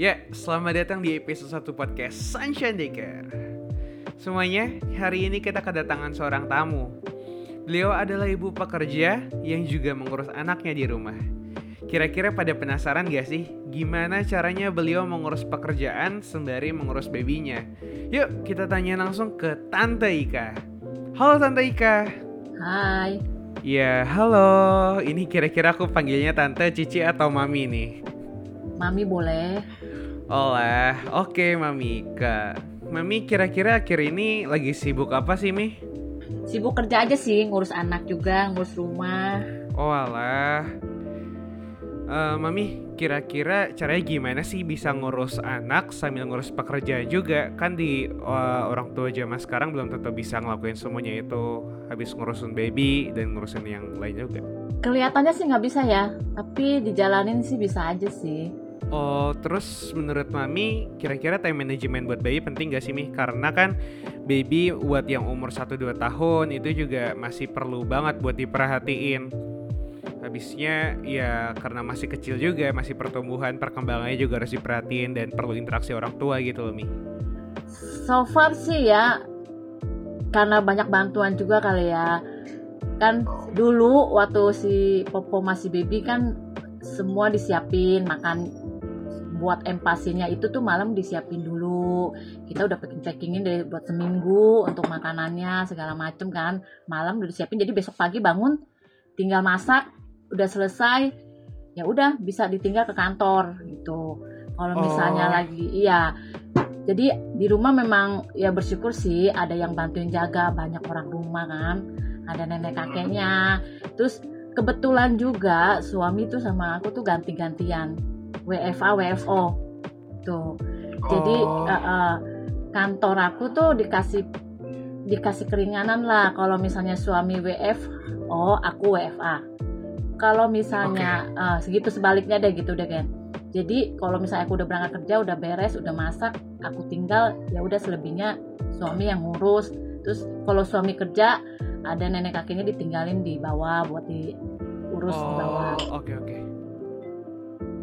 Ya, selamat datang di episode 1 podcast Sunshine Daycare. Semuanya, hari ini kita kedatangan seorang tamu. Beliau adalah ibu pekerja yang juga mengurus anaknya di rumah. Kira-kira pada penasaran gak sih gimana caranya beliau mengurus pekerjaan sembari mengurus babynya? Yuk, kita tanya langsung ke Tante Ika. Halo Tante Ika. Hai. Ya, halo. Ini kira-kira aku panggilnya Tante, Cici, atau Mami nih? Mami boleh. Olah, oke Mami Ika. Mami kira-kira akhir ini lagi sibuk apa sih Mi? Sibuk kerja aja sih, ngurus anak juga, ngurus rumah. Oh alah. Eh, Mami, kira-kira caranya gimana sih bisa ngurus anak sambil ngurus pekerjaan juga? Kan di eh, orang tua zaman sekarang belum tentu bisa ngelakuin semuanya itu. Habis ngurusin baby dan ngurusin yang lain juga. Kelihatannya sih nggak bisa ya, tapi dijalanin sih bisa aja sih. Oh, terus menurut Mami, kira-kira time management buat bayi penting gak sih, Mi? Karena kan baby buat yang umur 1-2 tahun itu juga masih perlu banget buat diperhatiin. Habisnya ya karena masih kecil juga, masih pertumbuhan, perkembangannya juga harus diperhatiin dan perlu interaksi orang tua gitu loh, Mi. So far sih ya, karena banyak bantuan juga kali ya. Kan dulu waktu si Popo masih baby kan semua disiapin makan buat empasinya itu tuh malam disiapin dulu. Kita udah packing packingin dari buat seminggu untuk makanannya segala macem kan. Malam udah disiapin jadi besok pagi bangun tinggal masak udah selesai ya udah bisa ditinggal ke kantor gitu. Kalau misalnya Oh. lagi iya. Jadi di rumah memang ya bersyukur sih ada yang bantuin jaga banyak orang rumah kan. Ada nenek kakeknya. Terus kebetulan juga suami tuh sama aku tuh ganti-gantian WFA WFO tuh. Jadi Oh. eh, eh, kantor aku tuh dikasih dikasih keringanan lah. Kalau misalnya suami WF oh aku WFA kalau misalnya eh, segitu sebaliknya deh gitu deh kan jadi kalau misalnya aku udah berangkat kerja udah beres udah masak aku tinggal ya udah selebihnya suami yang ngurus. Terus kalau suami kerja ada nenek kakeknya ditinggalin di bawah buat diurus di bawah. Oh, oke oke.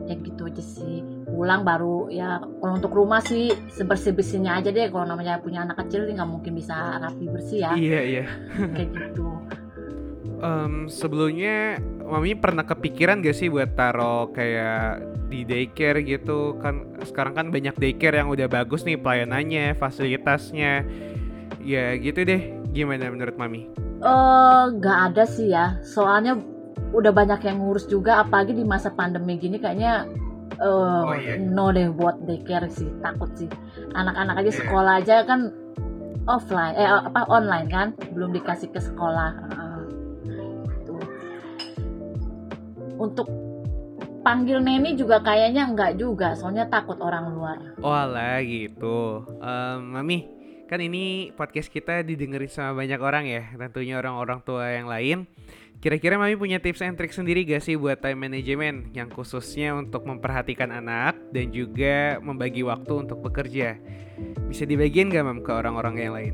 Ya gitu aja sih pulang baru ya kalau untuk rumah sih sebersih bersihnya aja deh kalau namanya punya anak kecil nggak mungkin bisa rapi bersih ya Iya, iya. kayak gitu Em, sebelumnya Mami pernah kepikiran gak sih buat taro kayak di daycare gitu kan sekarang kan banyak daycare yang udah bagus nih pelayanannya, fasilitasnya. Ya gitu deh. Gimana menurut Mami? eh nggak ada sih ya soalnya udah banyak yang ngurus juga apalagi di masa pandemi gini kayaknya eh Oh, iya. no deh buat daycare sih takut sih anak-anak aja sekolah aja kan offline eh apa online kan belum dikasih ke sekolah Heeh. Gitu. untuk panggil neni juga kayaknya enggak juga soalnya takut orang luar Oh alah gitu. Em, Mami, kan ini podcast kita didengerin sama banyak orang ya, tentunya orang-orang tua yang lain. Kira-kira Mami punya tips and trick sendiri gak sih buat time management yang khususnya untuk memperhatikan anak dan juga membagi waktu untuk bekerja? Bisa dibagiin gak Mam ke orang-orang yang lain?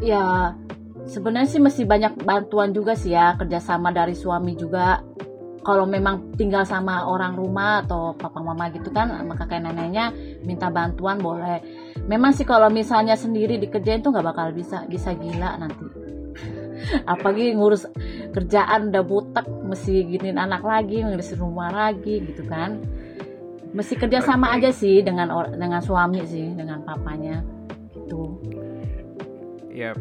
Ya, sebenarnya sih masih banyak bantuan juga sih ya, kerjasama dari suami juga. Kalau memang tinggal sama orang rumah atau papa mama gitu kan, sama kakek neneknya minta bantuan boleh. Memang sih kalau misalnya sendiri dikerjain tuh nggak bakal bisa, bisa gila nanti. Apalagi ngurus kerjaan udah butek, mesti giniin anak lagi, ngurus rumah lagi gitu kan. Mesti kerjasama aja sih dengan dengan suami sih, dengan papanya gitu. Ya,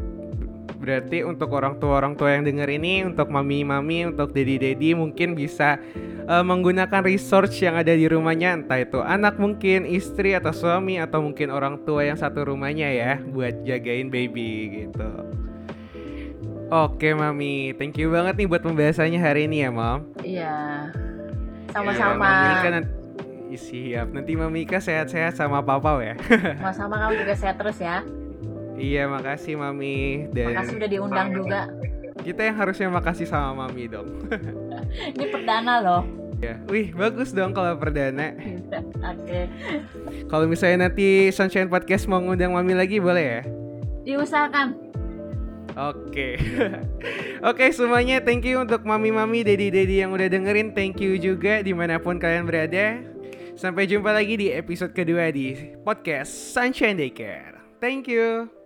berarti untuk orang tua orang tua yang denger ini, untuk mami-mami, untuk dedi-dedi mungkin bisa eh, menggunakan resource yang ada di rumahnya, entah itu anak mungkin, istri atau suami atau mungkin orang tua yang satu rumahnya ya, buat jagain baby gitu. Oke mami, thank you banget nih buat pembahasannya hari ini ya mam. Iya. Ya, Sama-sama. Mami nanti, siap, nanti mami Ika sehat-sehat sama papa ya. Sama-sama kamu juga sehat terus ya. Iya makasih mami dan Makasih udah diundang juga. kita yang harusnya makasih sama mami dong. Ini perdana loh. Ya, wih bagus dong kalau perdana. Oke. Kalau misalnya nanti Sunshine Podcast mau ngundang Mami lagi boleh ya? Diusahakan. Oke. Oke semuanya thank you untuk mami-mami, dedi-dedi yang udah dengerin. Thank you juga di mana pun kalian berada. Sampai jumpa lagi di episode kedua di podcast Sunshine Daycare. Thank you.